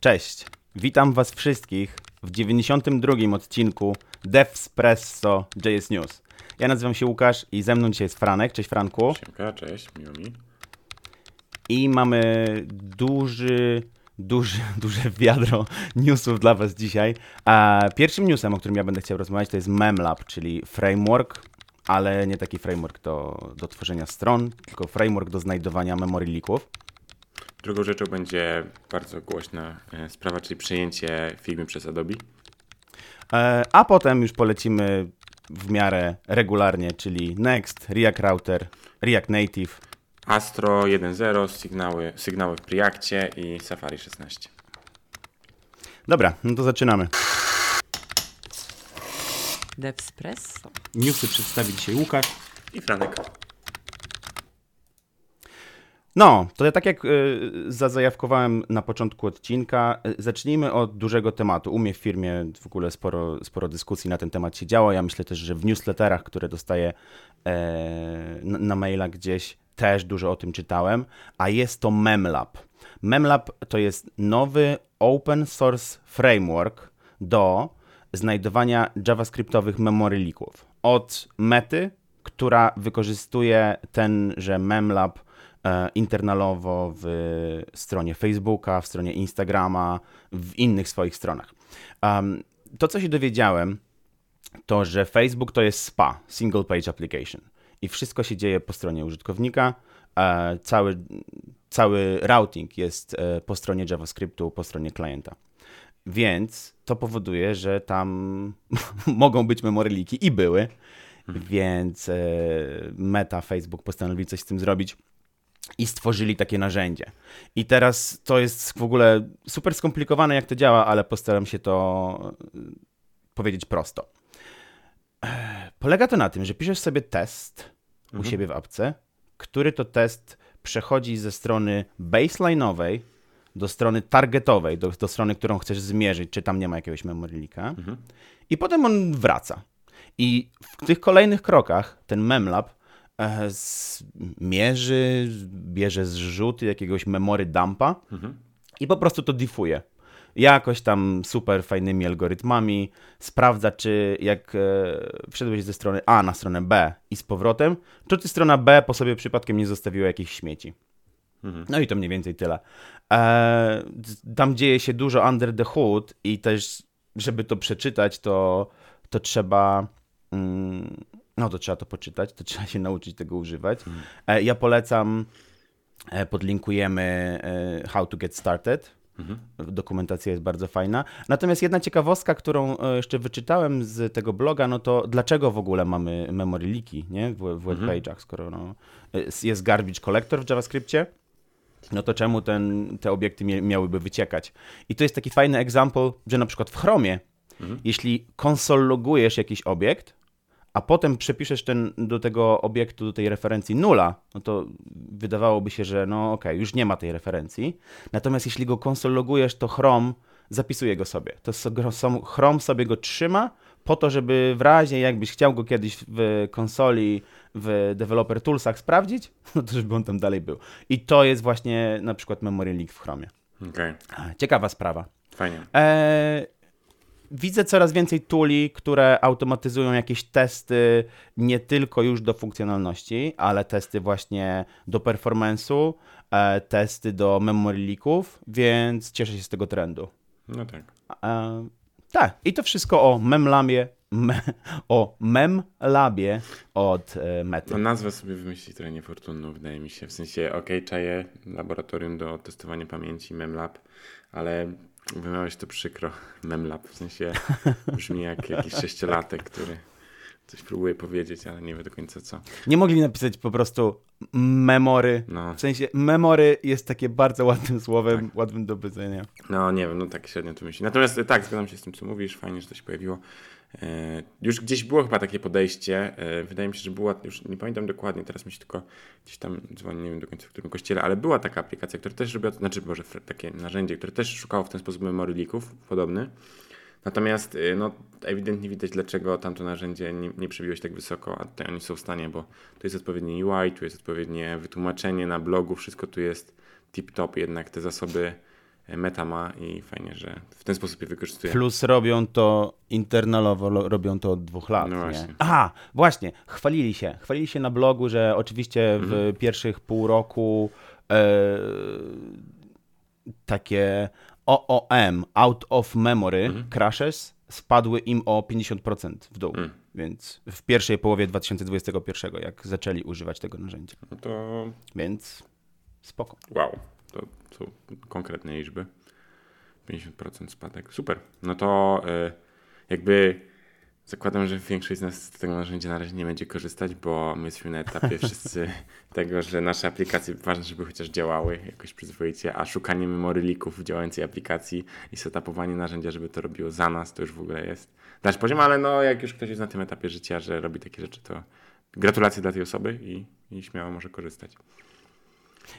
Cześć, witam was wszystkich w 92 odcinku Devspresso JS News. Ja nazywam się Łukasz i ze mną dzisiaj jest Franek. Cześć Franku. Siemka, cześć, miło mi. I mamy duży, duży, duże wiadro newsów dla was dzisiaj. A pierwszym newsem, o którym ja będę chciał rozmawiać, to jest MemLab, czyli framework, ale nie taki framework do, do tworzenia stron, tylko framework do znajdowania memory leaków. Drugą rzeczą będzie bardzo głośna e, sprawa, czyli przejęcie firmy przez Adobe. E, A potem już polecimy w miarę regularnie, czyli Next, React Router, React Native. Astro 1.0, sygnały, sygnały w Preactie i Safari 16. Dobra, no to zaczynamy. Devspresso. Newsy przedstawi dzisiaj Łukasz. I Franek. No, to ja tak jak y, zazajawkowałem na początku odcinka, y, zacznijmy od dużego tematu. U mnie w firmie w ogóle sporo, sporo dyskusji na ten temat się działo. Ja myślę też, że w newsletterach, które dostaję e, na, maila gdzieś, też dużo o tym czytałem. A jest to MemLab. MemLab to jest nowy open source framework do znajdowania javascriptowych memory leaków. Od Mety, która wykorzystuje tenże MemLab internalowo w stronie Facebooka, w stronie Instagrama, w innych swoich stronach. To, co się dowiedziałem, to, że Facebook to jest SPA, Single Page Application. I wszystko się dzieje po stronie użytkownika. E, cały, cały routing jest e, po stronie JavaScriptu, po stronie klienta. Więc to powoduje, że tam mogą być memory leaki i były. Więc e, Meta, Facebook postanowili coś z tym zrobić i stworzyli takie narzędzie. I teraz to jest w ogóle super skomplikowane, jak to działa, ale postaram się to e, powiedzieć prosto. E, Polega to na tym, że piszesz sobie test u siebie w apce, który to test przechodzi ze strony baseline'owej do strony targetowej, do, do strony, którą chcesz zmierzyć, czy tam nie ma jakiegoś memory leaka. I potem on wraca. I w tych kolejnych krokach ten memlab mierzy, bierze zrzuty jakiegoś memory dumpa i po prostu to diffuje. Jakoś tam super fajnymi algorytmami sprawdza, czy jak e, wszedłeś ze strony A na stronę B i z powrotem, to czy strona B po sobie przypadkiem nie zostawiła jakichś śmieci. No i to mniej więcej tyle. E, tam dzieje się dużo under the hood i też, żeby to przeczytać, to, to trzeba. Mm, no to trzeba to poczytać, to trzeba się nauczyć tego używać. E, ja polecam, e, podlinkujemy e, How to Get Started. Dokumentacja jest bardzo fajna. Natomiast jedna ciekawostka, którą jeszcze wyczytałem z tego bloga, no to dlaczego w ogóle mamy memory leaki nie? w, w webpage'ach, skoro no, jest garbage collector w JavaScriptie, no to czemu ten, te obiekty miałyby wyciekać? I to jest taki fajny example, że na przykład w Chromie, jeśli konsol logujesz jakiś obiekt, a potem przepiszesz ten, do tego obiektu, do tej referencji nula, no to wydawałoby się, że no okej, już nie ma tej referencji. Natomiast jeśli go konsol logujesz, to Chrome zapisuje go sobie. To Chrome sobie go trzyma po to, żeby w razie jakbyś chciał go kiedyś w konsoli, w Developer Toolsach sprawdzić, no to żeby on tam dalej był. I to jest właśnie na przykład memory leak w Chromie. Okej, Ciekawa sprawa. fajnie. Eee, widzę coraz więcej tuli, które automatyzują jakieś testy nie tylko już do funkcjonalności, ale testy właśnie do performance'u, e, testy do memory leaków, więc cieszę się z tego trendu. No tak. E, tak, i to wszystko o memlabie, me, o memlabie od e, Mety. No nazwę sobie wymyślić trochę niefortunną, wydaje mi się. W sensie, okej, czaję laboratorium do testowania pamięci, MemLab, ale wymiałeś to przykro, MemLab. W sensie brzmi jak jakiś sześciolatek, który coś próbuje powiedzieć, ale nie wie do końca co. Nie mogli napisać po prostu memory. No. W sensie memory jest takie bardzo ładnym słowem, łatwym do powiedzenia. No nie wiem, no tak średnio to myśli. Natomiast tak, zgadzam się z tym, co mówisz. Fajnie, że to się pojawiło. E, Już gdzieś było chyba takie podejście. e, Wydaje mi się, że była, już nie pamiętam dokładnie, teraz mi się tylko gdzieś tam dzwoni, nie wiem do końca w którym kościele, ale była taka aplikacja, która też robiła, znaczy może takie narzędzie, które też szukało w ten sposób memory leaków, podobny. Natomiast e, no, ewidentnie widać, dlaczego tamto narzędzie nie, nie przebiło się tak wysoko, a tutaj oni są w stanie, bo to jest odpowiednie UI, tu jest odpowiednie wytłumaczenie na blogu, wszystko tu jest tip-top, jednak te zasoby Meta ma i fajnie, że w ten sposób je wykorzystuje. Plus robią to internalowo, lo- robią to od dwóch lat. No nie? właśnie. Aha, właśnie, chwalili się. Chwalili się na blogu, że oczywiście w Mhm. pierwszych pół roku e, takie OOM, out of memory Mhm. crashes spadły im o 50% w dół. Mm. Więc w pierwszej połowie 2021, jak zaczęli używać tego narzędzia. No to Więc spoko. wow, to są konkretne liczby. 50% spadek. Super. No to y, jakby zakładam, że większość z nas z tego narzędzia na razie nie będzie korzystać, bo my jesteśmy na etapie wszyscy tego, że nasze aplikacje ważne, żeby chociaż działały jakoś przyzwoicie, a szukanie memory leaków w działającej aplikacji i setupowanie narzędzia, żeby to robiło za nas, to już w ogóle jest nasz poziom, ale no jak już ktoś jest na tym etapie życia, że robi takie rzeczy, to gratulacje dla tej osoby i, i śmiało może korzystać.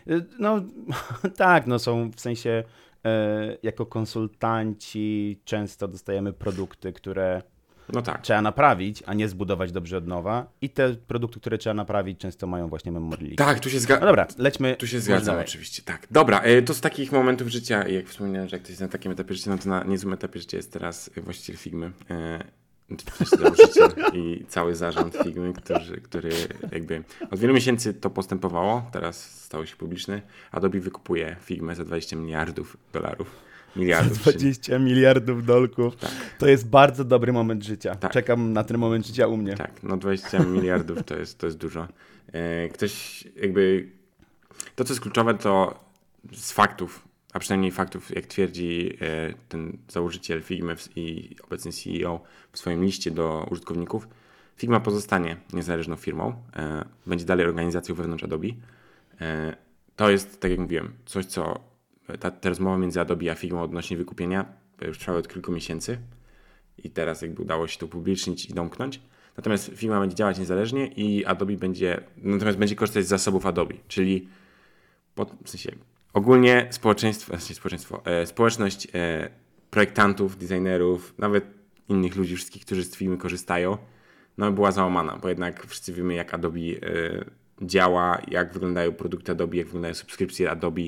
Y, No tak, no są w sensie e, jako konsultanci często dostajemy produkty, które No tak. trzeba naprawić, a nie zbudować dobrze od nowa. I te produkty, które trzeba naprawić, często mają właśnie memory leak. Tak, tu się No zgadzam. dobra, lećmy. Tu się zgadzam oczywiście, tak. Dobra, e, to z takich momentów życia, jak wspomniałem, że jak ktoś jest na takim etapie życia, no to na niezłym etapie życia jest teraz właściciel Figmy. I cały zarząd Figmy, który, który jakby od wielu miesięcy to postępowało, teraz stało się publiczny. Adobe wykupuje Figmę za 20 miliardów dolarów. Miliardów. czyli- 20 miliardów dolków. To jest bardzo dobry moment życia. Tak. Czekam na ten moment życia u mnie. Tak, no 20 miliardów to jest, to jest dużo. E, Ktoś jakby. To, co jest kluczowe, to z faktów, a przynajmniej faktów, jak twierdzi e, ten założyciel Figmy i obecny CEO w swoim liście do użytkowników, Figma pozostanie niezależną firmą, e, będzie dalej organizacją wewnątrz Adobe. E, To jest, tak jak mówiłem, coś, co ta, ta rozmowa między Adobe a Figmą odnośnie wykupienia już trwały od kilku miesięcy i teraz jakby udało się to upublicznić i domknąć. Natomiast firma będzie działać niezależnie i Adobe będzie, natomiast będzie korzystać z zasobów Adobe, czyli pod, w sensie ogólnie społeczeństwo, znaczy społeczeństwo, e, społeczność e, projektantów, designerów, nawet innych ludzi, wszystkich, którzy z firmy korzystają, no była załamana, bo jednak wszyscy wiemy, jak Adobe e, działa, jak wyglądają produkty Adobe, jak wyglądają subskrypcje Adobe,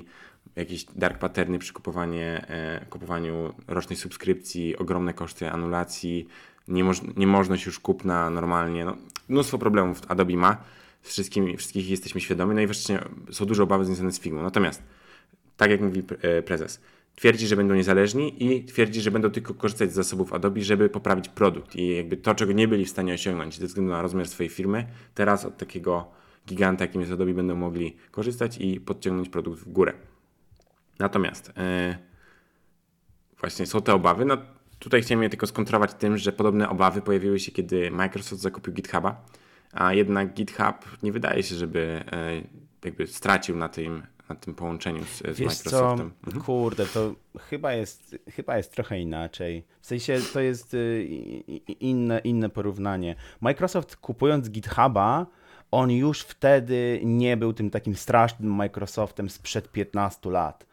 jakieś dark patterny przy kupowanie, e, kupowaniu rocznej subskrypcji, ogromne koszty anulacji, niemoż- niemożność już kupna normalnie. No, mnóstwo problemów Adobe ma, z wszystkimi, wszystkich jesteśmy świadomi, no i wreszcie są duże obawy związane z Figmą. Natomiast, tak jak mówi e, prezes, twierdzi, że będą niezależni i twierdzi, że będą tylko korzystać z zasobów Adobe, żeby poprawić produkt i jakby to, czego nie byli w stanie osiągnąć ze względu na rozmiar swojej firmy, teraz od takiego giganta, jakim jest Adobe, będą mogli korzystać i podciągnąć produkt w górę. Natomiast e, właśnie są te obawy. No, tutaj chciałem je tylko skontrować tym, że podobne obawy pojawiły się, kiedy Microsoft zakupił GitHuba, a jednak GitHub nie wydaje się, żeby e, jakby stracił na tym, na tym połączeniu z, z Microsoftem. Mhm. co, kurde, to chyba jest, chyba jest trochę inaczej. W sensie to jest y, inne, inne porównanie. Microsoft kupując GitHuba, on już wtedy nie był tym takim strasznym Microsoftem sprzed 15 lat.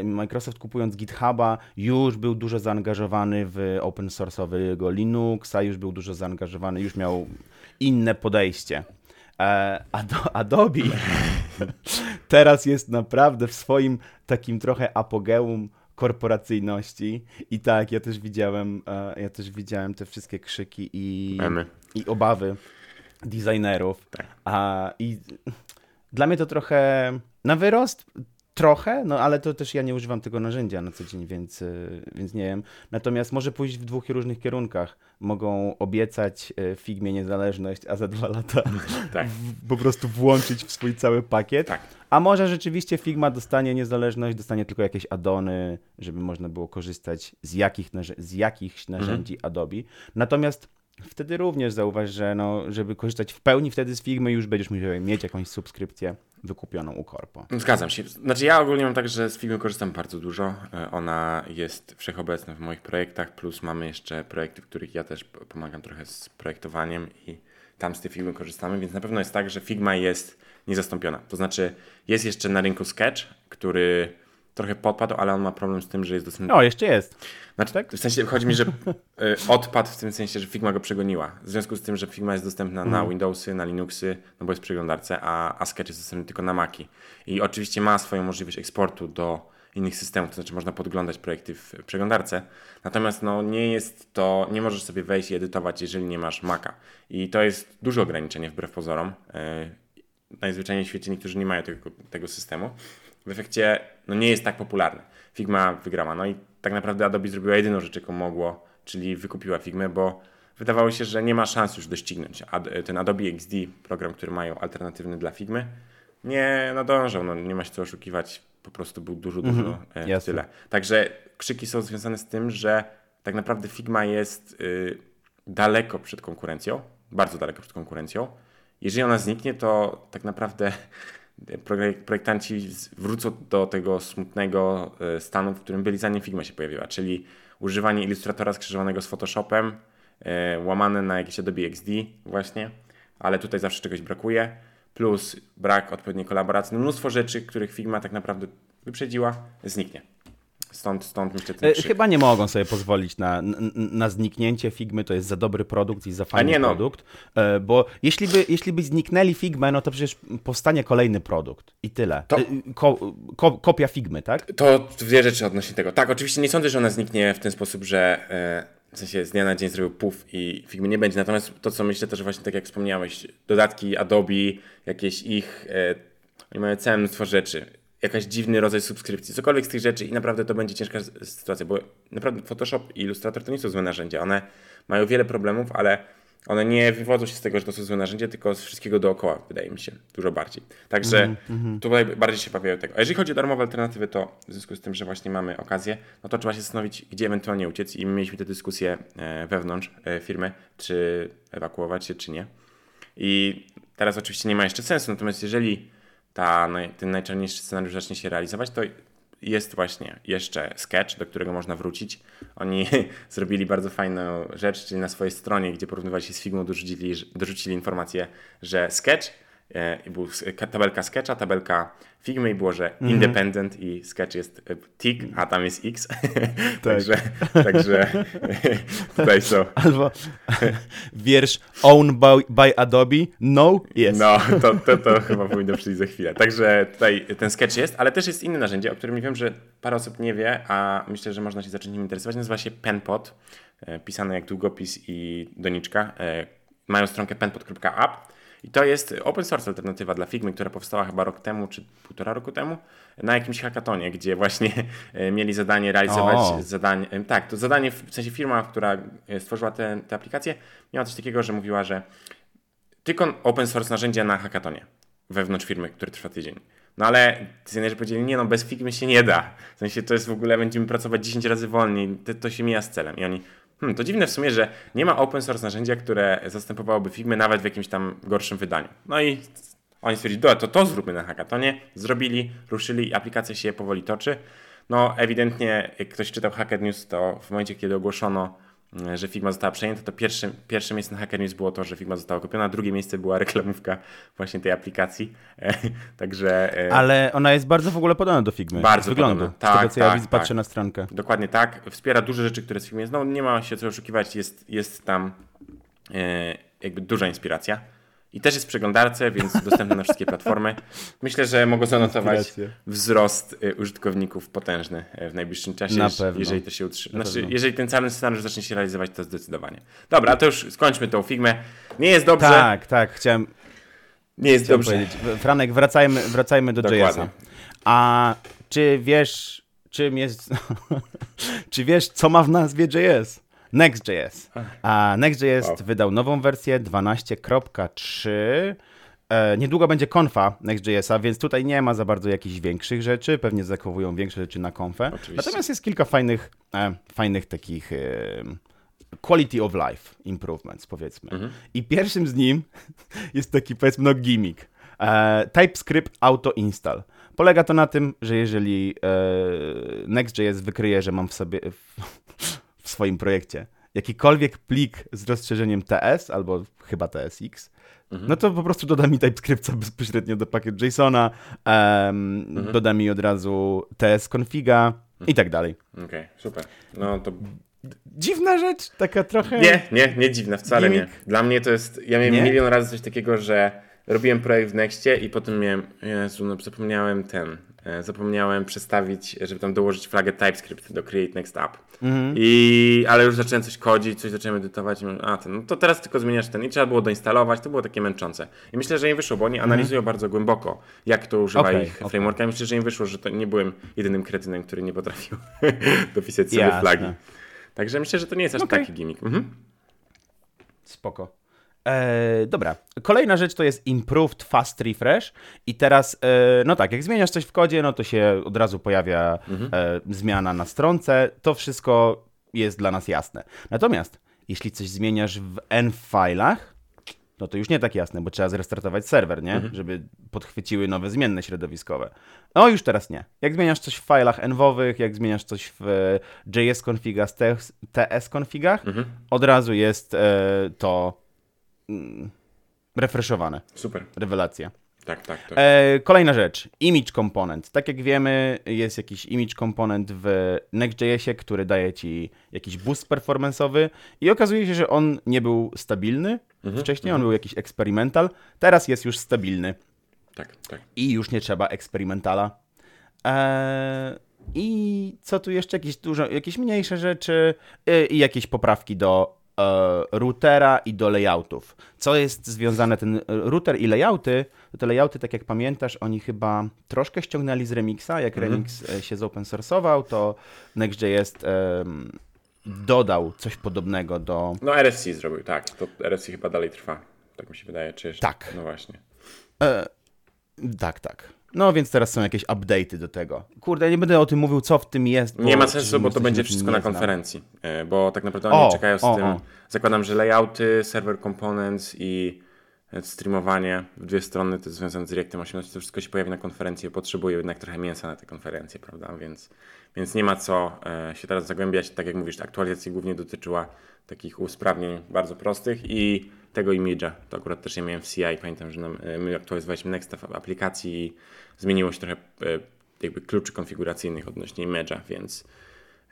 Y, Microsoft kupując GitHuba już był dużo zaangażowany w open source'owego Linuxa, już był dużo zaangażowany, już miał inne podejście. E, Ado- Adobe teraz jest naprawdę w swoim takim trochę apogeum korporacyjności i tak, ja też widziałem, e, ja też widziałem te wszystkie krzyki i, i obawy designerów. Tak. A, I dla mnie to trochę na wyrost, trochę, no ale to też ja nie używam tego narzędzia na co dzień, więc, y, więc nie wiem. Natomiast może pójść w dwóch różnych kierunkach. Mogą obiecać y, Figmie niezależność, a za dwa lata Tak. w, po prostu włączyć w swój cały pakiet. Tak. A może rzeczywiście Figma dostanie niezależność, dostanie tylko jakieś addony, żeby można było korzystać z, jakich z jakichś narzędzi Adobe. Natomiast wtedy również zauważ, że no, żeby korzystać w pełni wtedy z Figmy, już będziesz musiał mieć jakąś subskrypcję wykupioną u Corpo. Zgadzam się. Znaczy ja ogólnie mam tak, że z Figmy korzystam bardzo dużo. E, Ona jest wszechobecna w moich projektach, plus mamy jeszcze projekty, w których ja też pomagam trochę z projektowaniem i tam z tej Figmy korzystamy, więc na pewno jest tak, że Figma jest niezastąpiona. To znaczy jest jeszcze na rynku Sketch, który trochę podpadł, ale on ma problem z tym, że jest dostępny O, jeszcze jest. Znaczy, Tak? W sensie chodzi mi, że y, odpadł w tym sensie, że Figma go przegoniła. W związku z tym, że Figma jest dostępna na Windowsy, na Linuxy, no bo jest w przeglądarce, a, a Sketch jest dostępny tylko na Maki. I oczywiście ma swoją możliwość eksportu do innych systemów, to znaczy można podglądać projekty w przeglądarce. Natomiast no, nie jest to, nie możesz sobie wejść i edytować, jeżeli nie masz Maca. I to jest duże ograniczenie wbrew pozorom. E, najzwyczajniej w świecie niektórzy nie mają tego, tego systemu. W efekcie no, nie jest tak popularny. Figma wygrała. No i tak naprawdę Adobe zrobiła jedyną rzecz, jaką mogło, czyli wykupiła Figmę, bo wydawało się, że nie ma szans już doścignąć. Ad, ten Adobe XD, program, który mają alternatywny dla Figmy, nie nadążał, no, nie ma się co oszukiwać, po prostu był dużo, dużo e, w tyle. Także krzyki są związane z tym, że tak naprawdę Figma jest y, daleko przed konkurencją, bardzo daleko przed konkurencją. Jeżeli ona zniknie, to tak naprawdę projektanci wrócą do tego smutnego e, stanu, w którym byli zanim Figma się pojawiła, czyli używanie ilustratora skrzyżowanego z Photoshopem, e, łamane na jakieś Adobe XD właśnie, ale tutaj zawsze czegoś brakuje, plus brak odpowiedniej kolaboracji, no mnóstwo rzeczy, których Figma tak naprawdę wyprzedziła, zniknie. Stąd, stąd myślę ten E, krzyk. Chyba nie mogą sobie pozwolić na, na, na zniknięcie Figmy, to jest za dobry produkt i za fajny nie no. produkt, e, bo jeśli by, jeśli by zniknęli Figmę, no to przecież powstanie kolejny produkt i tyle. To- E, Ko, ko, kopia Figmy, tak? To dwie rzeczy odnośnie tego. Tak, oczywiście nie sądzę, że ona zniknie w ten sposób, że w sensie z dnia na dzień zrobił puf i Figmy nie będzie. Natomiast to, co myślę też właśnie tak jak wspomniałeś, dodatki Adobe, jakieś ich, e, oni mają całe mnóstwo rzeczy. Jakaś dziwny rodzaj subskrypcji, cokolwiek z tych rzeczy i naprawdę to będzie ciężka sytuacja, bo naprawdę Photoshop i Illustrator to nie są złe narzędzia. One mają wiele problemów, ale one nie wywodzą się z tego, że to są złe narzędzia, tylko z wszystkiego dookoła, wydaje mi się, dużo bardziej. Także tutaj bardziej się bawiają tego. A jeżeli chodzi o darmowe alternatywy, to w związku z tym, że właśnie mamy okazję, no to trzeba się zastanowić, gdzie ewentualnie uciec i my mieliśmy tę dyskusję e, wewnątrz e, firmy, czy ewakuować się, czy nie. I teraz oczywiście nie ma jeszcze sensu, natomiast jeżeli ta, ten najczarniejszy scenariusz zacznie się realizować, to jest właśnie jeszcze sketch, do którego można wrócić. Oni zrobili bardzo fajną rzecz, czyli na swojej stronie, gdzie porównywali się z Figmą, dorzucili, dorzucili informację, że sketch i był tabelka sketcha, tabelka Figmy i było, że Mhm. independent i sketch jest e, tick, a tam jest x. także, także tutaj są Albo wiersz owned by, by Adobe, no, yes. No, to, to, to chyba powinno przyjść za chwilę. Także tutaj ten sketch jest, ale też jest inne narzędzie, o którym wiem, że parę osób nie wie, a myślę, że można się zacząć nim interesować. Nazywa się PenPod, e, pisane jak długopis i doniczka. E, Mają stronkę penpod.app i to jest open source alternatywa dla Figmy, która powstała chyba rok temu, czy półtora roku temu, na jakimś hackatonie, gdzie właśnie e, mieli zadanie realizować O. zadanie. em, Tak, to zadanie, w sensie firma, która e, stworzyła tę tę aplikację, miała coś takiego, że mówiła, że tylko open source narzędzia na hackatonie wewnątrz firmy, który trwa tydzień. No ale designerzy powiedzieli, nie no, bez Figmy się nie da. W sensie to jest w ogóle, będziemy pracować 10 razy wolniej, to, to się mija z celem. I oni, hmm, to dziwne w sumie, że nie ma open source narzędzia, które zastępowałoby Figmy nawet w jakimś tam gorszym wydaniu. No i oni stwierdzili, dobra, to to zróbmy na hackatonie. Zrobili, ruszyli i aplikacja się powoli toczy. No ewidentnie, jak ktoś czytał Hacker News, to w momencie, kiedy ogłoszono że Figma została przejęta, to pierwszym, pierwsze miejsce na Hacker News było to, że Figma została kupiona, drugie miejsce była reklamówka właśnie tej aplikacji. E, Także e, Ale ona jest bardzo w ogóle podobna do Figmy. Bardzo podobna. z tego, Tak, co ja tak, widzę, patrzę tak. na stronkę. dokładnie tak. Wspiera duże rzeczy, które z Figmy jest. No nie ma się co oszukiwać, jest, jest tam e, jakby duża inspiracja. I też jest w przeglądarce, więc dostępna na wszystkie platformy. Myślę, że mogą zanotować wzrost e, użytkowników potężny e, w najbliższym czasie, Na pewno. jeżeli to się utrzyma. Na Znaczy, pewno. jeżeli ten cały scenariusz zacznie się realizować, to zdecydowanie. Dobra, a to już skończmy tą Figmę. Nie jest dobrze, Tak, tak, chciałem, nie jest chciałem dobrze. powiedzieć. Franek, wracajmy, wracajmy do Dokładnie. JS-a. A czy wiesz, czym jest... czy wiesz, co ma w nazwie JS? Next.js. A Next.js Wow. wydał nową wersję 12.3. E, niedługo będzie konfa Next.jsa, więc tutaj nie ma za bardzo jakichś większych rzeczy. Pewnie zachowują większe rzeczy na konfę. Oczywiście. Natomiast jest kilka fajnych, e, fajnych takich e, quality of life improvements, powiedzmy. Mhm. I pierwszym z nim jest taki, powiedzmy, no gimmick. E, TypeScript Auto Install. Polega to na tym, że jeżeli e, Next.js wykryje, że mam w sobie w swoim projekcie jakikolwiek plik z rozszerzeniem TS albo chyba TSX, Mhm. no to po prostu doda mi TypeScripta bezpośrednio do pakiet JSONa, em, Mhm. doda mi od razu TS configa i tak dalej. Okej, super. No to Dziwna rzecz, taka trochę... Nie, nie, nie dziwne, wcale nie. Gimmick? Dla mnie to jest, ja miałem Nie? milion razy coś takiego, że robiłem projekt w Nextie i potem miałem, Jezu, no zapomniałem ten, e, zapomniałem przestawić, żeby tam dołożyć flagę TypeScript do Create Next App. I, ale już zacząłem coś kodzić, coś zacząłem edytować a ten, no to teraz tylko zmieniasz ten i trzeba było doinstalować, to było takie męczące. I myślę, że im wyszło, bo oni analizują bardzo głęboko, jak to używa Okej, ich okej. frameworka. I myślę, że im wyszło, że to nie byłem jedynym kretynem, który nie potrafił dopisać sobie Jasne. flagi. Także myślę, że to nie jest aż Okej. taki gimmick. Mhm. Spoko. E, dobra, kolejna rzecz to jest Improved Fast Refresh i teraz, e, no tak, jak zmieniasz coś w kodzie, no to się od razu pojawia e, zmiana na stronce, to wszystko jest dla nas jasne. Natomiast, jeśli coś zmieniasz w N-filach, no to już nie tak jasne, bo trzeba zrestartować serwer, nie? Żeby podchwyciły nowe zmienne środowiskowe. No już teraz nie. Jak zmieniasz coś w filach enwowych, jak zmieniasz coś w e, JS configach, TS configach, od razu jest e, to mm, refreshowane. Super. Rewelacja. Tak, tak. To... E, kolejna rzecz. Image component. Tak jak wiemy, jest jakiś image component w Next.jsie, który daje ci jakiś boost performanceowy i okazuje się, że on nie był stabilny. Wcześniej on był jakiś experimental, teraz jest już stabilny Tak, tak. i już nie trzeba eksperymentala. Eee, I co tu jeszcze? Jakieś, dużo, jakieś mniejsze rzeczy e, i jakieś poprawki do e, routera i do layoutów. Co jest związane, ten router i layouty, to te layouty, tak jak pamiętasz, oni chyba troszkę ściągnęli z Remixa. Jak Remix e, się zopen source'ował, to Next.js em, dodał coś podobnego do... No RFC zrobił, tak. To RFC chyba dalej trwa. Tak mi się wydaje, czy jeszcze? Tak. No właśnie. E, tak, tak. No więc teraz są jakieś update'y do tego. Kurde, nie będę o tym mówił, co w tym jest. Nie ma sensu, bo to będzie wszystko na konferencji, e, bo tak naprawdę O, oni czekają z o, tym. o. Zakładam, że layouty, serwer components i e, streamowanie w dwie strony, to jest związane z Reactem 18, to wszystko się pojawi na konferencji, potrzebuje jednak trochę mięsa na tę konferencję, prawda? Więc, więc nie ma co e, się teraz zagłębiać. Tak jak mówisz, aktualizacja głównie dotyczyła takich usprawnień bardzo prostych i tego image'a. To akurat też ja miałem w CI. Pamiętam, że nam, e, my aktualizowaliśmy Next w aplikacji i zmieniło się trochę e, jakby kluczy konfiguracyjnych odnośnie image'a, więc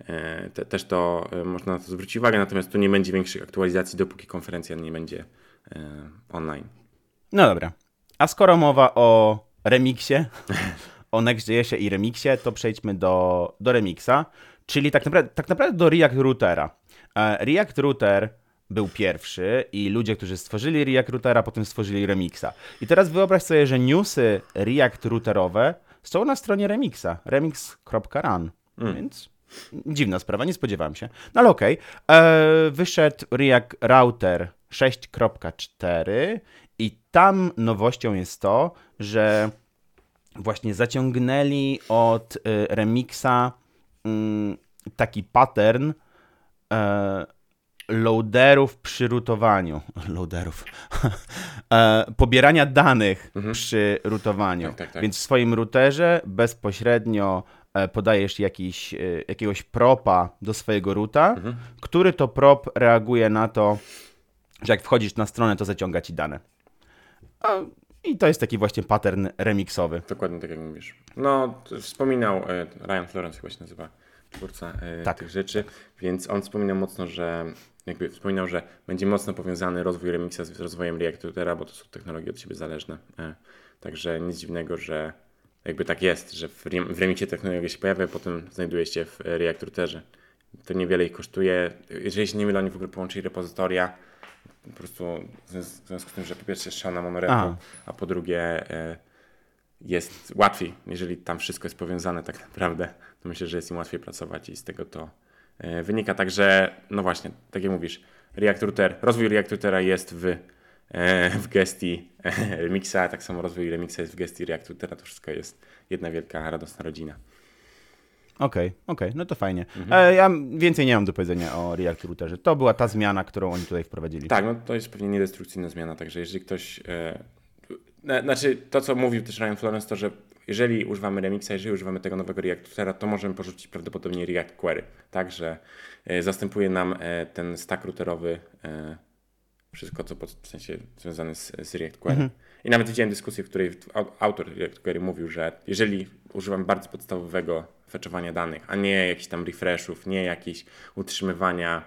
e, te, też to można na to zwrócić uwagę. Natomiast tu nie będzie większych aktualizacji, dopóki konferencja nie będzie online. No dobra. A skoro mowa o remiksie, o Next.jsie i remiksie, to przejdźmy do, do remixa, czyli tak naprawdę, tak naprawdę do React Routera. React Router był pierwszy i ludzie, którzy stworzyli React Routera, potem stworzyli remixa. I teraz wyobraź sobie, że newsy React Routerowe są na stronie remixa, remix.run, więc dziwna sprawa, nie spodziewałem się. No ale okej, E, wyszedł React Router 6.4 i tam nowością jest to, że właśnie zaciągnęli od y, remixa mm, taki pattern e, loaderów przy rootowaniu. Loaderów. e, pobierania danych przy rootowaniu. Tak, tak, tak. Więc w swoim routerze bezpośrednio e, podajesz jakiś, e, jakiegoś propa do swojego roota, który to prop reaguje na to, że jak wchodzisz na stronę, to zaciąga ci dane. A, I to jest taki właśnie pattern remixowy. Dokładnie tak jak mówisz. No, wspominał Ryan Florence chyba się nazywa twórca Tak. tych rzeczy, więc on wspominał mocno, że jakby wspominał, że będzie mocno powiązany rozwój Remixa z rozwojem React bo to są technologie od siebie zależne. E, Także nic dziwnego, że jakby tak jest, że w, Rem- w Remixie technologia się pojawia, potem znajduje się w React. To niewiele ich kosztuje. Jeżeli się nie mylę, oni w ogóle połączyli repozytoria, po prostu w związku- z tym, że po pierwsze jest monorepo, a po drugie e, jest łatwiej, jeżeli tam wszystko jest powiązane tak naprawdę, to myślę, że jest im łatwiej pracować i z tego to wynika. Także, no właśnie, tak jak mówisz, React Router, rozwój React Routera jest w, e, w gestii e, Remixa, tak samo rozwój Remixa jest w gestii React Routera, to wszystko jest jedna wielka, radosna rodzina. Okej, okej, no to fajnie. E, ja więcej nie mam do powiedzenia o React Routerze. To była ta zmiana, którą oni tutaj wprowadzili. Tak, no to jest pewnie niedestrukcyjna zmiana, także jeżeli ktoś. Na- znaczy, to co mówił też Ryan Florence, to że jeżeli używamy Remixa, jeżeli używamy tego nowego React Routera, to możemy porzucić prawdopodobnie React Query. Także e, zastępuje nam e, ten stack routerowy e, wszystko, co pod, w sensie związane z, z React Query. I nawet widziałem dyskusję, w której au- autor React Query mówił, że jeżeli używam bardzo podstawowego fetchowania danych, a nie jakichś tam refreshów, nie jakichś utrzymywania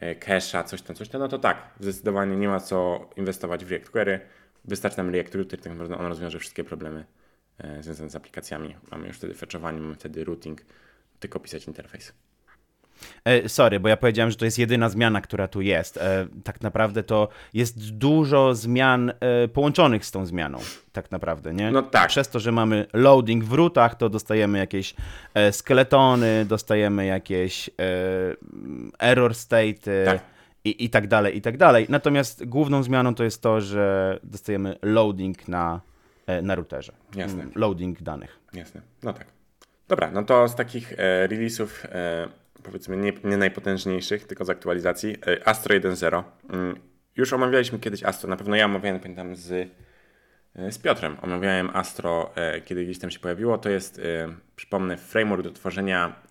cache'a, coś tam, coś tam, no to tak, zdecydowanie nie ma co inwestować w React Query, wystarczy nam React Router, tak naprawdę on rozwiąże wszystkie problemy e, związane z aplikacjami. Mamy już wtedy fetchowanie, mamy wtedy routing, tylko pisać interfejs. E, sorry, bo ja powiedziałem, że to jest jedyna zmiana, która tu jest. E, tak naprawdę to jest dużo zmian połączonych z tą zmianą, tak naprawdę, nie? No tak. Przez to, że mamy loading w rootach, to dostajemy jakieś skeletony, dostajemy jakieś error state Tak. I, i tak dalej, i tak dalej. Natomiast główną zmianą to jest to, że dostajemy loading na, e, na routerze. Jasne. Mm, Loading danych. Jasne, no tak. Dobra, no to z takich e, release'ów, e, powiedzmy nie, nie najpotężniejszych, tylko z aktualizacji, e, Astro 1.0. Mm, już omawialiśmy kiedyś Astro, na pewno ja omawiałem, pamiętam, z, e, z Piotrem. Omawiałem Astro, e, kiedy gdzieś tam się pojawiło. To jest, przypomnę, framework do tworzenia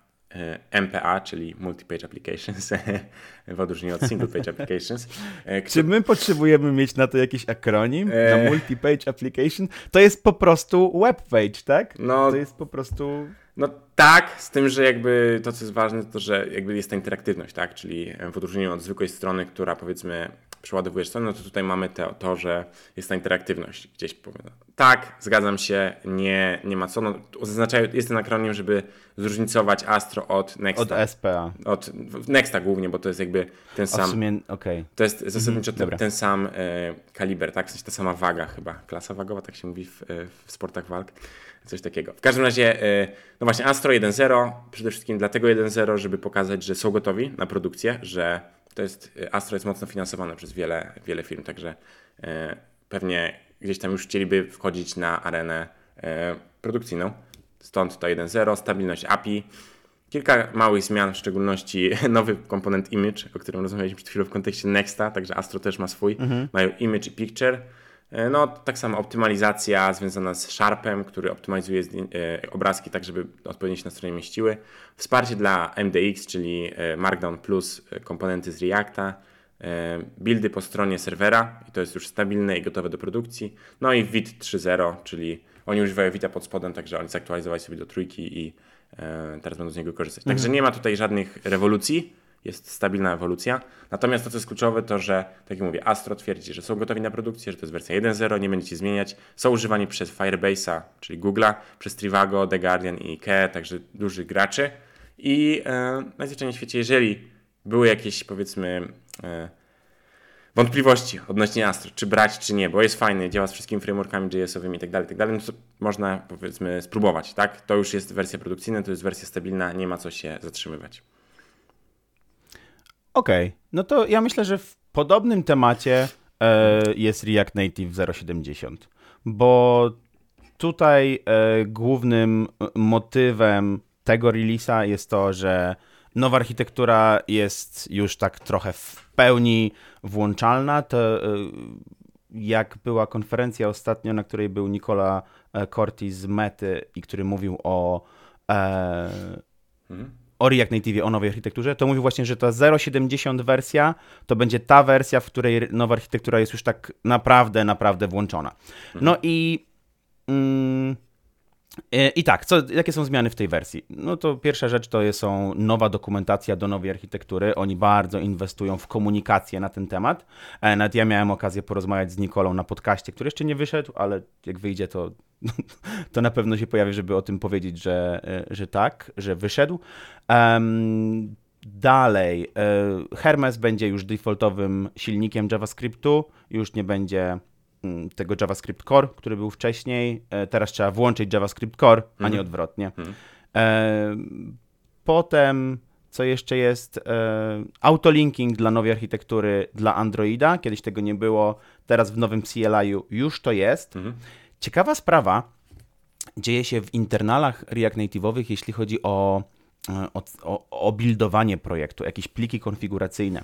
MPA, czyli Multi-Page Applications, w odróżnieniu od Single Page Applications. e, Czy my potrzebujemy mieć na to jakiś akronim? Na multi-page application? To jest po prostu webpage, tak? No, To jest po prostu... No tak, z tym, że jakby to, co jest ważne, to że jakby jest ta interaktywność, tak? Czyli w odróżnieniu od zwykłej strony, która powiedzmy przeładowujesz stronę, no to tutaj mamy te, to, że jest ta interaktywność. Gdzieś powiem. Tak, zgadzam się, nie, nie ma co. No, zaznaczają, jest ten akronim, żeby zróżnicować Astro od Nexta. Od SPA. Od Nexta głównie, bo to jest jakby ten A w sam. sumie, okej. To jest zasadniczo ten, dobra. ten sam e, kaliber, tak? W sensie ta sama waga chyba. Klasa wagowa, tak się mówi w, e, w sportach walk. Coś takiego. W każdym razie, e, no właśnie, Astro 1.0, przede wszystkim dlatego 1.0, żeby pokazać, że są gotowi na produkcję, że to jest, e, Astro jest mocno finansowane przez wiele, wiele firm, także e, pewnie gdzieś tam już chcieliby wchodzić na arenę produkcyjną. Stąd to 1.0, stabilność API, Kilka małych zmian, w szczególności nowy komponent image, o którym rozmawialiśmy przed chwilą w kontekście Nexta, także Astro też ma swój. Mają image i picture. E, No, tak samo optymalizacja związana z Sharpem, który optymalizuje e, obrazki tak, żeby odpowiednio się na stronie mieściły. Wsparcie dla MDX, czyli e, Markdown plus komponenty z Reacta. Buildy po stronie serwera i to jest już stabilne i gotowe do produkcji. No i Vit 3.0, czyli oni używają Vita pod spodem, także oni zaktualizowali sobie do trójki i teraz będą z niego korzystać. Także nie ma tutaj żadnych rewolucji, jest stabilna ewolucja. Natomiast to, co jest kluczowe, to że, tak jak mówię, Astro twierdzi, że są gotowi na produkcję, że to jest wersja 1.0, nie będziecie zmieniać. Są używani przez Firebase'a, czyli Google'a, przez Trivago, The Guardian i IKEA, także dużych graczy. I e, najzwyczajniej w świecie, jeżeli były jakieś, powiedzmy, e, wątpliwości odnośnie Astro, czy brać, czy nie, bo jest fajny, działa z wszystkimi frameworkami JS-owymi i tak dalej, tak no to można powiedzmy spróbować, tak? To już jest wersja produkcyjna, to jest wersja stabilna, nie ma co się zatrzymywać. Okej, no to ja myślę, że w podobnym temacie e, jest React Native 0.70, bo tutaj e, głównym motywem tego release'a jest to, że nowa architektura jest już tak trochę w pełni włączalna. To e, jak była konferencja ostatnio, na której był Nicola e, Corti z Mety i który mówił o e, Mhm. O React Native, o nowej architekturze, to mówił właśnie, że ta 0.70 wersja to będzie ta wersja, w której nowa architektura jest już tak naprawdę, naprawdę włączona. No i mm, i tak, co, jakie są zmiany w tej wersji? No to pierwsza rzecz to jest- są nowa dokumentacja do nowej architektury. Oni bardzo inwestują w komunikację na ten temat. E, Nawet ja miałem okazję porozmawiać z Nikolą na podcaście, który jeszcze nie wyszedł, ale jak wyjdzie, to, to na pewno się pojawi, żeby o tym powiedzieć, że, e, że tak, że wyszedł. Em, dalej, e, Hermes będzie już defaultowym silnikiem JavaScriptu, już nie będzie tego JavaScript Core, który był wcześniej. E, Teraz trzeba włączyć JavaScript Core, a nie Mhm. odwrotnie. Mhm. E, Potem, co jeszcze jest? E, Autolinking dla nowej architektury dla Androida. Kiedyś tego nie było, teraz w nowym CLI-u już to jest. Mhm. Ciekawa sprawa dzieje się w internalach React Native'owych, jeśli chodzi o, o, o, o buildowanie projektu, jakieś pliki konfiguracyjne.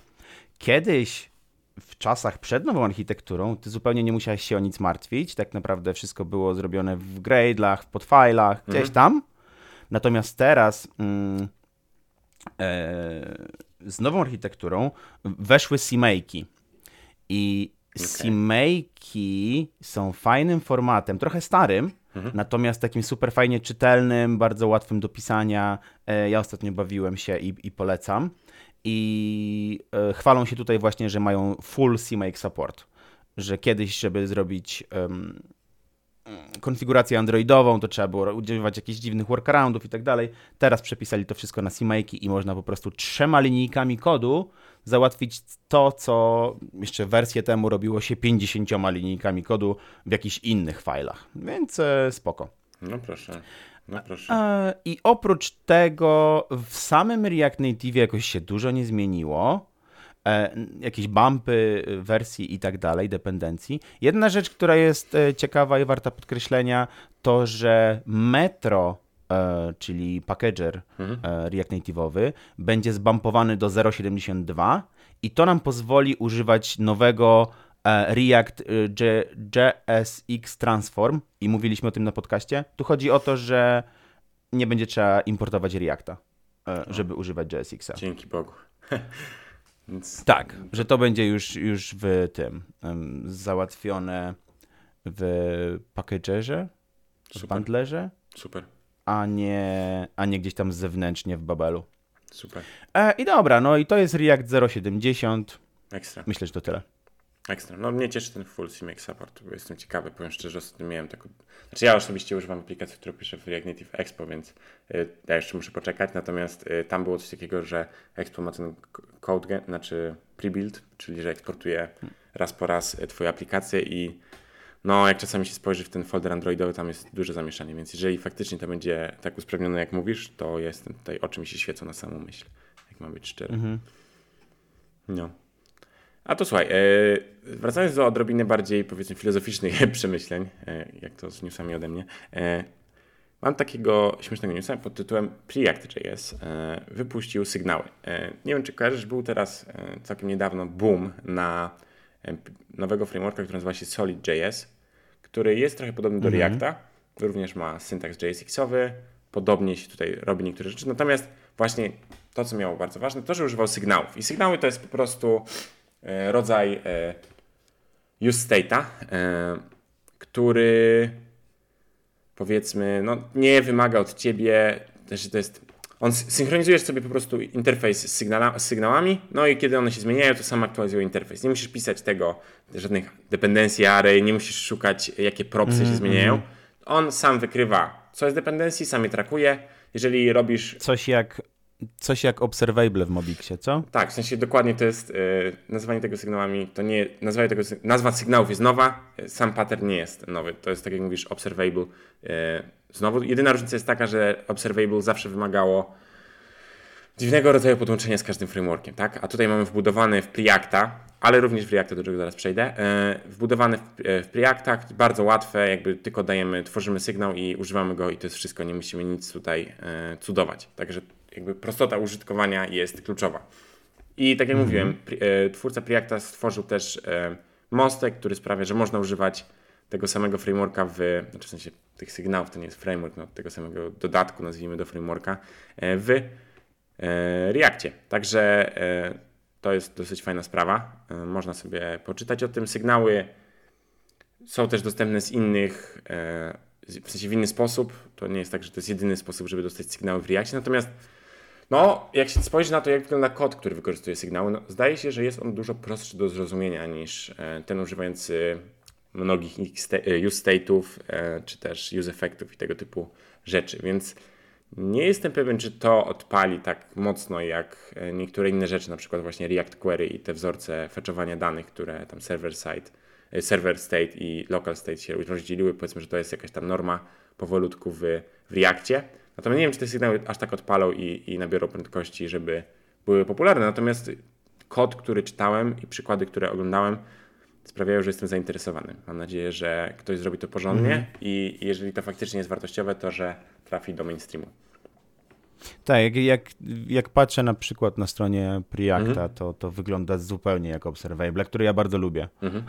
Kiedyś w czasach przed nową architekturą ty zupełnie nie musiałeś się o nic martwić. Tak naprawdę wszystko było zrobione w Gradle'ach, w podfilach, gdzieś Mhm. tam. Natomiast teraz mm, e, z nową architekturą weszły CMake'i. I Okej. CMake'i są fajnym formatem, trochę starym, Mhm. natomiast takim super fajnie czytelnym, bardzo łatwym do pisania. E, Ja ostatnio bawiłem się i, i polecam. I e, chwalą się tutaj właśnie, że mają full CMake support. że kiedyś, żeby zrobić um, konfigurację androidową, to trzeba było używać jakichś dziwnych workaroundów i tak dalej. Teraz przepisali to wszystko na CMake i można po prostu trzema linijkami kodu załatwić to, co jeszcze wersję temu robiło się 50 linijkami kodu w jakichś innych filach. Więc e, spoko. No proszę. No proszę. E, I oprócz tego w samym React Native jakoś się dużo nie zmieniło. E, jakieś bumpy wersji i tak dalej, dependencji. Jedna rzecz, która jest e, ciekawa i warta podkreślenia, to że Metro, czyli packager mhm. React Native'owy, będzie zbumpowany do 0.72 i to nam pozwoli używać nowego React JSX Transform i mówiliśmy o tym na podcaście. Tu chodzi o to, że nie będzie trzeba importować Reacta, żeby no. używać JSX-a. Dzięki Bogu. Tak, że to będzie już, już w tym um, załatwione w packagerze, w bundlerze. Super. A nie, a nie gdzieś tam zewnętrznie w Babelu. Super. E, I dobra, no i to jest React 0.70. Ekstra. Myślę, że to tyle. Ekstra. No mnie cieszy ten full CMake support, bo jestem ciekawy, powiem szczerze, ostatnio miałem taką... Znaczy ja osobiście używam aplikacji, którą piszę w React Native Expo, więc y, ja jeszcze muszę poczekać, natomiast y, tam było coś takiego, że Expo ma ten code, znaczy pre-build, czyli że eksportuje raz po raz y, twoje aplikacje i no jak czasami się spojrzy w ten folder androidowy, tam jest duże zamieszanie, więc jeżeli faktycznie to będzie tak usprawnione jak mówisz, to jestem tutaj, oczy mi się świecą na samą myśl, jak ma być szczery. Mhm. No. A to słuchaj, e, wracając do odrobiny bardziej powiedzmy filozoficznych przemyśleń, e, jak to z newsami ode mnie, e, mam takiego śmiesznego newsa pod tytułem Preact.js wypuścił sygnały. Nie wiem, czy kojarzysz, był teraz całkiem niedawno boom na nowego frameworka, który nazywa się Solid.js, który jest trochę podobny do mhm. Reacta, również ma syntaks JSX-owy, podobnie się tutaj robi niektóre rzeczy, natomiast właśnie to, co miało bardzo ważne, to, że używał sygnałów. I sygnały to jest po prostu rodzaj e, use state'a, e, który powiedzmy, no, nie wymaga od ciebie, że to jest. On synchronizujesz sobie po prostu interfejs z, z sygnałami, no i kiedy one się zmieniają, to sam aktualizuje interfejs. Nie musisz pisać tego, żadnych dependencji array, nie musisz szukać, jakie propsy mm, się mhm, zmieniają. On sam wykrywa, co jest dependencji, sam je trakuje. Jeżeli robisz. Coś jak Coś jak observable w Mobixie, co? Tak, w sensie dokładnie to jest, yy, nazywanie tego sygnałami, to nie, nazwanie tego, nazwa sygnałów jest nowa, e, sam pattern nie jest nowy. To jest tak jak mówisz, observable. Yy, znowu, jedyna różnica jest taka, że observable zawsze wymagało dziwnego rodzaju podłączenia z każdym frameworkiem, tak? A tutaj mamy wbudowany w Preacta, ale również w Reacta, do czego zaraz przejdę, yy, wbudowany w, w Preacta, bardzo łatwe, jakby tylko dajemy, tworzymy sygnał i używamy go i to jest wszystko, nie musimy nic tutaj cudować. Także jakby prostota użytkowania jest kluczowa. I tak jak mm -hmm. mówiłem, e, twórca Preacta stworzył też e, mostek, który sprawia, że można używać tego samego frameworka w, znaczy w sensie tych sygnałów, to nie jest framework, no, tego samego dodatku, nazwijmy do frameworka, e, w Reakcie. Także to jest dosyć fajna sprawa. Można sobie poczytać o tym. Sygnały są też dostępne z innych, w sensie w inny sposób. To nie jest tak, że to jest jedyny sposób, żeby dostać sygnały w Reakcie. Natomiast no, jak się spojrzy na to, jak wygląda kod, który wykorzystuje sygnały, no, zdaje się, że jest on dużo prostszy do zrozumienia niż e, ten używający mnogich e, use state'ów, e, czy też use effectów i tego typu rzeczy, więc nie jestem pewien, czy to odpali tak mocno jak niektóre inne rzeczy, na przykład właśnie React Query i te wzorce fetchowania danych, które tam server side, server state i local state się rozdzieliły. Powiedzmy, że to jest jakaś tam norma powolutku w, w Reakcie. Natomiast nie wiem, czy te sygnały aż tak odpalą i, i nabiorą prędkości, żeby były popularne. Natomiast kod, który czytałem i przykłady, które oglądałem, sprawiają, że jestem zainteresowany. Mam nadzieję, że ktoś zrobi to porządnie mm. i jeżeli to faktycznie jest wartościowe, to że trafi do mainstreamu. Tak, jak, jak, jak patrzę na przykład na stronie Preacta, mhm. to, to wygląda zupełnie jak Observable, który ja bardzo lubię. Mhm.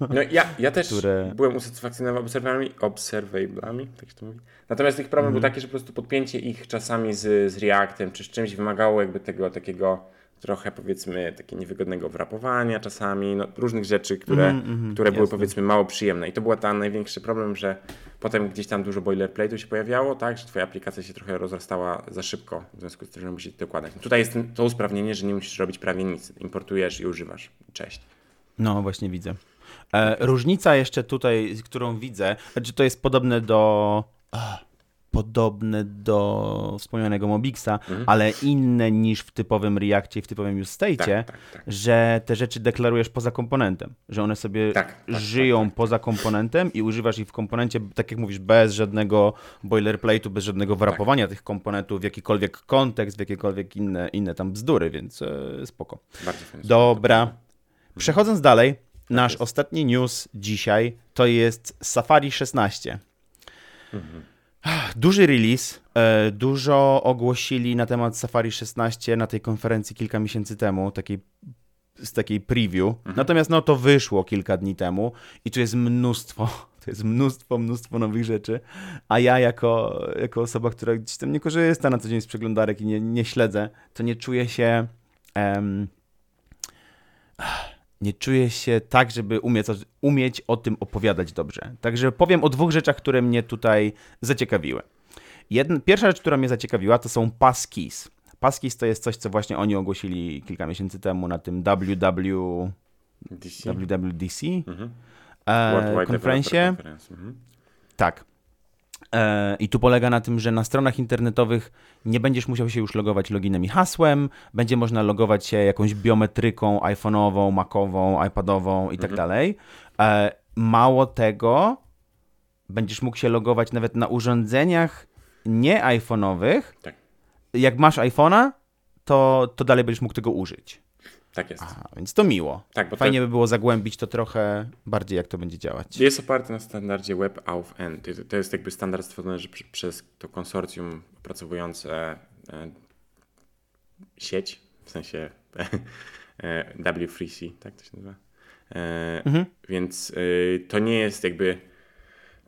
No ja, ja też które... byłem usatysfakcjonowany obserwablami, observablami, tak się to mówi. Natomiast ich problem był mhm. taki, że po prostu podpięcie ich czasami z, z Reactem czy z czymś wymagało jakby tego takiego trochę powiedzmy takie niewygodnego wrapowania czasami, no, różnych rzeczy, które, mm, mm, które były powiedzmy mało przyjemne. I to był ten największy problem, że potem gdzieś tam dużo boilerplate'u się pojawiało, tak, że twoja aplikacja się trochę rozrastała za szybko, w związku z tym, że musisz to dokładać. Tutaj jest to usprawnienie, że nie musisz robić prawie nic. Importujesz i używasz. Cześć. No, właśnie widzę. E, różnica jeszcze tutaj, którą widzę, znaczy to jest podobne do... A, podobne do wspomnianego Mobixa, Mhm. ale inne niż w typowym Reactie i w typowym UseState, Tak, tak, tak. że te rzeczy deklarujesz poza komponentem, że one sobie Tak, tak, żyją tak, tak. poza komponentem i używasz ich w komponencie, tak jak mówisz, bez żadnego boilerplate'u, bez żadnego wrapowania tych komponentów w jakikolwiek kontekst, w jakiekolwiek inne, inne tam bzdury, więc e, spoko. Dobra. Przechodząc dalej, nasz ostatni news dzisiaj to jest Safari 16. Duży release, e, dużo ogłosili na temat Safari 16 na tej konferencji kilka miesięcy temu, takiej, z takiej preview. Natomiast no to wyszło kilka dni temu i tu jest mnóstwo, to jest mnóstwo, mnóstwo nowych rzeczy, a ja jako, jako osoba, która gdzieś tam nie korzysta na co dzień z przeglądarek i nie, nie śledzę, to nie czuję się... em, nie czuję się tak, żeby umieć, umieć o tym opowiadać dobrze. Także powiem o dwóch rzeczach, które mnie tutaj zaciekawiły. Jedna, pierwsza rzecz, która mnie zaciekawiła, to są passkeys. Passkeys to jest coś, co właśnie oni ogłosili kilka miesięcy temu na tym WW, DC. WWDC Mhm. e, konferencie. Mhm. Tak. E, I tu polega na tym, że na stronach internetowych nie będziesz musiał się już logować loginem i hasłem, będzie można logować się jakąś biometryką iPhone'ową, Macową, iPadową i tak Mhm. dalej. E, mało tego, będziesz mógł się logować nawet na urządzeniach nie iPhone'owych. Tak. Jak masz iPhone'a, to, to dalej będziesz mógł tego użyć. Tak jest. A, więc to miło. Tak, bo to Fajnie by było zagłębić to trochę bardziej, jak to będzie działać. jest oparty na standardzie WebAuthn. To, to jest jakby standard stworzony przez to konsorcjum opracowujące e, sieć, w sensie e, W3C, tak to się nazywa. E, Mhm. Więc to nie jest jakby.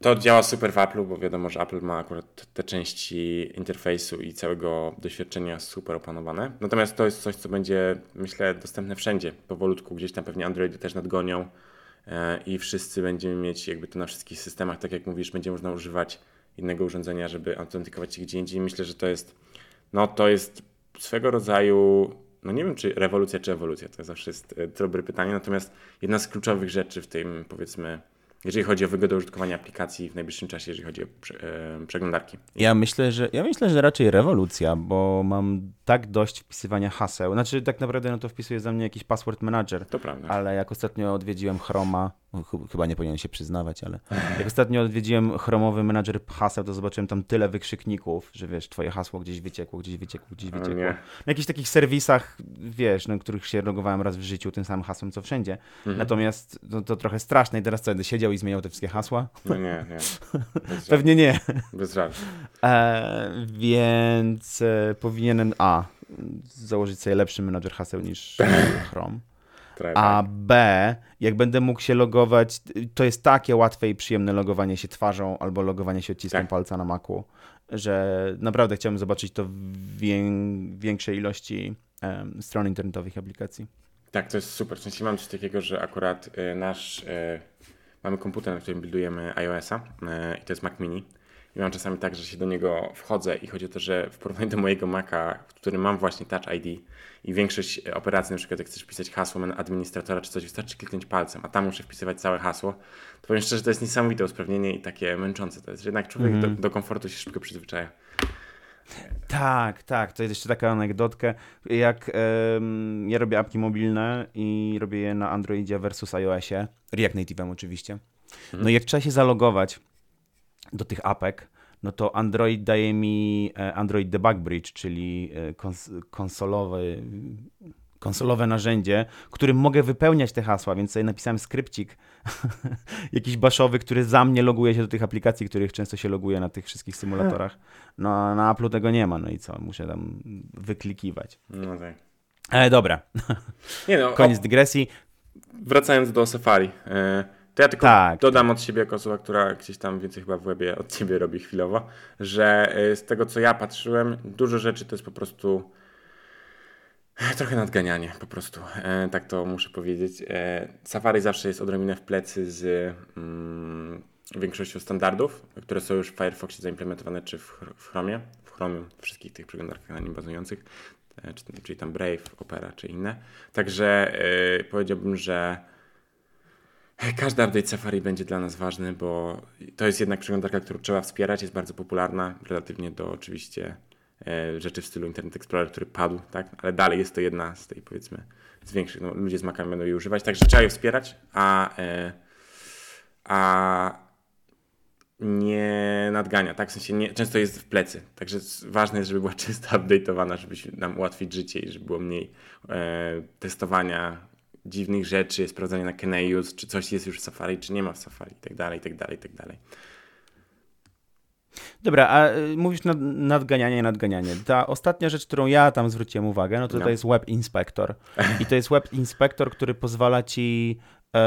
To działa super w Apple'u, bo wiadomo, że Apple ma akurat te części interfejsu i całego doświadczenia super opanowane. Natomiast to jest coś, co będzie, myślę, dostępne wszędzie. Powolutku gdzieś tam pewnie Androidy też nadgonią e, i wszyscy będziemy mieć jakby to na wszystkich systemach. Tak jak mówisz, będzie można używać innego urządzenia, żeby autentykować się gdzie indziej. Myślę, że to jest, no to jest swego rodzaju, no nie wiem czy rewolucja, czy ewolucja, to zawsze jest e, dobre pytanie, natomiast jedna z kluczowych rzeczy w tym, powiedzmy, jeżeli chodzi o wygodę użytkowania aplikacji w najbliższym czasie, jeżeli chodzi o e, przeglądarki. Ja myślę, że ja myślę, że raczej rewolucja, bo mam tak dość wpisywania haseł. Znaczy tak naprawdę no to wpisuje za mnie jakiś password manager, To prawda. ale jak ostatnio odwiedziłem Chroma, no, ch- chyba nie powinien się przyznawać, ale jak ostatnio odwiedziłem chromowy menadżer haseł, to zobaczyłem tam tyle wykrzykników, że wiesz, twoje hasło gdzieś wyciekło, gdzieś wyciekło, gdzieś wyciekło. Na jakichś takich serwisach, wiesz, na których się logowałem raz w życiu tym samym hasłem, co wszędzie. Mhm. Natomiast no, to trochę straszne i teraz co, będę siedział i zmieniał te wszystkie hasła? No nie, nie. Pewnie nie. Bez żartu. E, więc e, powinienem A. Założyć sobie lepszy menadżer haseł niż Chrome. A. B. Jak będę mógł się logować, to jest takie łatwe i przyjemne logowanie się twarzą albo logowanie się odciskiem Tak. palca na Macu, że naprawdę chciałbym zobaczyć to w wię- większej ilości em, stron internetowych i aplikacji. Tak, to jest super. Sensie mam coś takiego, że akurat e, nasz. e, mamy komputer, na którym buildujemy iOS-a e, i to jest Mac Mini. I mam czasami tak, że się do niego wchodzę i chodzi o to, że w porównaniu do mojego Maca, w którym mam właśnie Touch ID i większość e, operacji, na przykład jak chcesz wpisać hasło na administratora czy coś, wystarczy kliknąć palcem, a tam muszę wpisywać całe hasło, to powiem szczerze, to jest niesamowite usprawnienie i takie męczące to jest. Jednak człowiek do, do komfortu się szybko przyzwyczaja. Tak, tak. To jest jeszcze taka anegdotka. Jak ja robię apki mobilne i robię je na Androidzie versus iOSie, React Native'em oczywiście. No i jak trzeba się zalogować do tych apek, no to Android daje mi e, Android Debug Bridge, czyli e, kons konsolowy, konsolowe narzędzie, którym mogę wypełniać te hasła, więc sobie napisałem skrypcik jakiś baszowy, który za mnie loguje się do tych aplikacji, których często się loguje na tych wszystkich symulatorach. No a na Apple'u tego nie ma, no i co, muszę tam wyklikiwać. No tak. Ale dobra, Nie no, koniec dygresji. Wracając do Safari, e, to ja tylko Tak. dodam od siebie jako osoba, która gdzieś tam więcej chyba w webie od ciebie robi chwilowo, że e, z tego co ja patrzyłem, dużo rzeczy to jest po prostu trochę nadganianie po prostu, E, tak to muszę powiedzieć. E, Safari zawsze jest odrobinę w plecy z mm, większością standardów, które są już w Firefoxie zaimplementowane, czy w, w Chromie, w Chromie, wszystkich tych przeglądarkach na nim bazujących, e, czy- czyli tam Brave, Opera, czy inne. Także e, powiedziałbym, że Każdy update Safari będzie dla nas ważny, bo to jest jednak przeglądarka, którą trzeba wspierać, jest bardzo popularna, relatywnie do oczywiście e, rzeczy w stylu Internet Explorer, który padł, tak? ale dalej jest to jedna z tej powiedzmy z większych, no, ludzie z Macami będą jej używać, także trzeba je wspierać, a, e, a nie nadgania, tak? W sensie nie, często jest w plecy, także ważne jest, żeby była czysto update'owana, żeby nam ułatwić życie i żeby było mniej e, testowania dziwnych rzeczy, sprawdzania na Keneus, czy coś jest już w Safari, czy nie ma w Safari, i tak dalej, i tak dalej, i tak dalej. Dobra, a y, mówisz nad, nadganianie, nadganianie. Ta ostatnia rzecz, którą ja tam zwróciłem uwagę, no to No. to jest Web Inspector. I to jest Web Inspector, który pozwala ci e,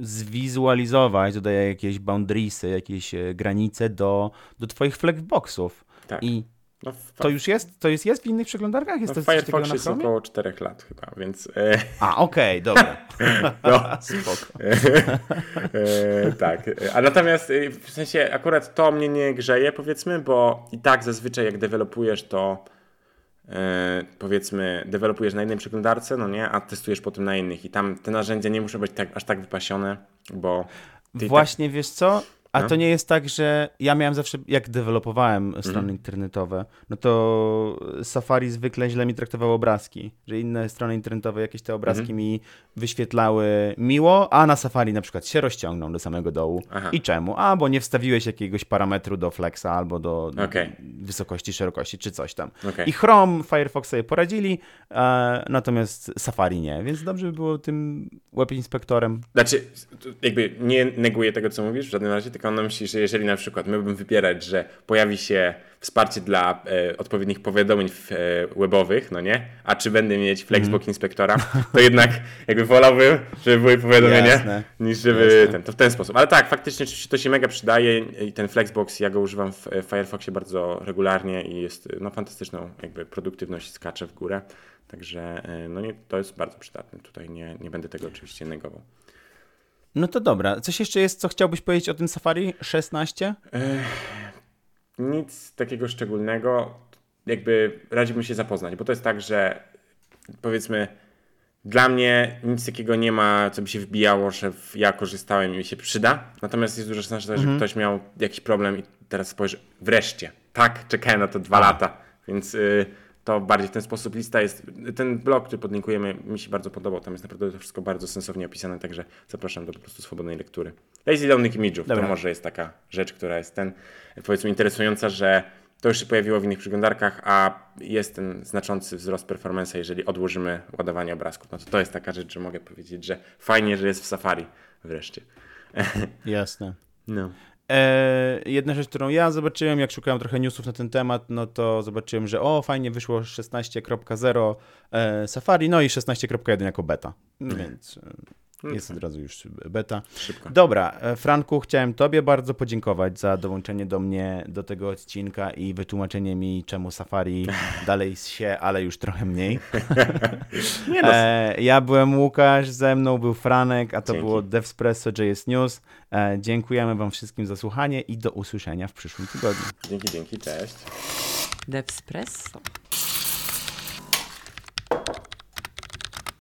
zwizualizować, dodaje jakieś boundariesy, jakieś e, granice do, do twoich flexboxów. Tak. I No, to już jest, to jest, jest w innych przeglądarkach? Jest no, to w na jest około 4 lat chyba, więc e, A, okej, dobra. no, Spoko. e, tak. A natomiast e, w sensie akurat to mnie nie grzeje, powiedzmy, bo i tak zazwyczaj jak dewelopujesz to e, powiedzmy, dewelopujesz na jednej przeglądarce, no nie, a testujesz potem na innych i tam te narzędzia nie muszą być tak, aż tak wypasione, bo i Właśnie, wiesz co? A No. to nie jest tak, że ja miałem zawsze, jak dewelopowałem strony Mhm. internetowe, no to Safari zwykle źle mi traktowało obrazki, że inne strony internetowe jakieś te obrazki Mhm. mi wyświetlały miło, a na Safari na przykład się rozciągną do samego dołu. Aha. I czemu? A, bo nie wstawiłeś jakiegoś parametru do flexa albo do Okej. wysokości, szerokości czy coś tam. Okej. I Chrome, Firefox sobie poradzili, e, natomiast Safari nie, więc dobrze by było tym web inspektorem Znaczy, jakby nie neguję tego, co mówisz w żadnym razie, tylko mam na myśli, że jeżeli na przykład miałbym wybierać, że pojawi się wsparcie dla e, odpowiednich powiadomień w, e, webowych, no nie? A czy będę mieć Flexbox Mhm. Inspektora, to jednak jakby wolałbym, żeby były powiadomienia, Jasne. niż żeby Jasne. ten, to w ten sposób. Ale tak, faktycznie to się mega przydaje i ten Flexbox, ja go używam w e, Firefoxie bardzo regularnie i jest no, fantastyczną jakby produktywność skacze w górę. Także e, no nie, to jest bardzo przydatne. Tutaj nie, nie będę tego oczywiście negował. No to dobra. Coś jeszcze jest, co chciałbyś powiedzieć o tym Safari 16? Nic takiego szczególnego. Jakby radziłbym się zapoznać, bo to jest tak, że powiedzmy, dla mnie nic takiego nie ma, co by się wbijało, że ja korzystałem i mi się przyda. Natomiast jest duża szansa, że ktoś miał jakiś problem i teraz spojrzy, wreszcie, tak, czekałem na to dwa lata, więc y, to bardziej w ten sposób lista jest. Ten blog, który podlinkujemy, mi się bardzo podobał. Tam jest naprawdę to wszystko bardzo sensownie opisane, także zapraszam do po prostu swobodnej lektury. Lazy Loading Image'ów to może jest taka rzecz, która jest ten, powiedzmy, interesująca, że to już się pojawiło w innych przeglądarkach, a jest ten znaczący wzrost performance'a, jeżeli odłożymy ładowanie obrazków. No to to jest taka rzecz, że mogę powiedzieć, że fajnie, że jest w Safari wreszcie. Jasne. No. E, jedna rzecz, którą ja zobaczyłem, jak szukałem trochę newsów na ten temat, no to zobaczyłem, że o, fajnie wyszło 16.0 e, Safari, no i 16.1 jako beta. Więc e, jest od razu już beta. Szybko. Dobra, e, Franku, chciałem Tobie bardzo podziękować za dołączenie do mnie do tego odcinka i wytłumaczenie mi, czemu Safari dalej się, ale już trochę mniej. Nie no, E, ja byłem Łukasz, ze mną był Franek, a to Dzięki. było Devspresso JS News. E, dziękujemy Wam wszystkim za słuchanie i do usłyszenia w przyszłym tygodniu. dzięki, dzięki, cześć. Devspresso.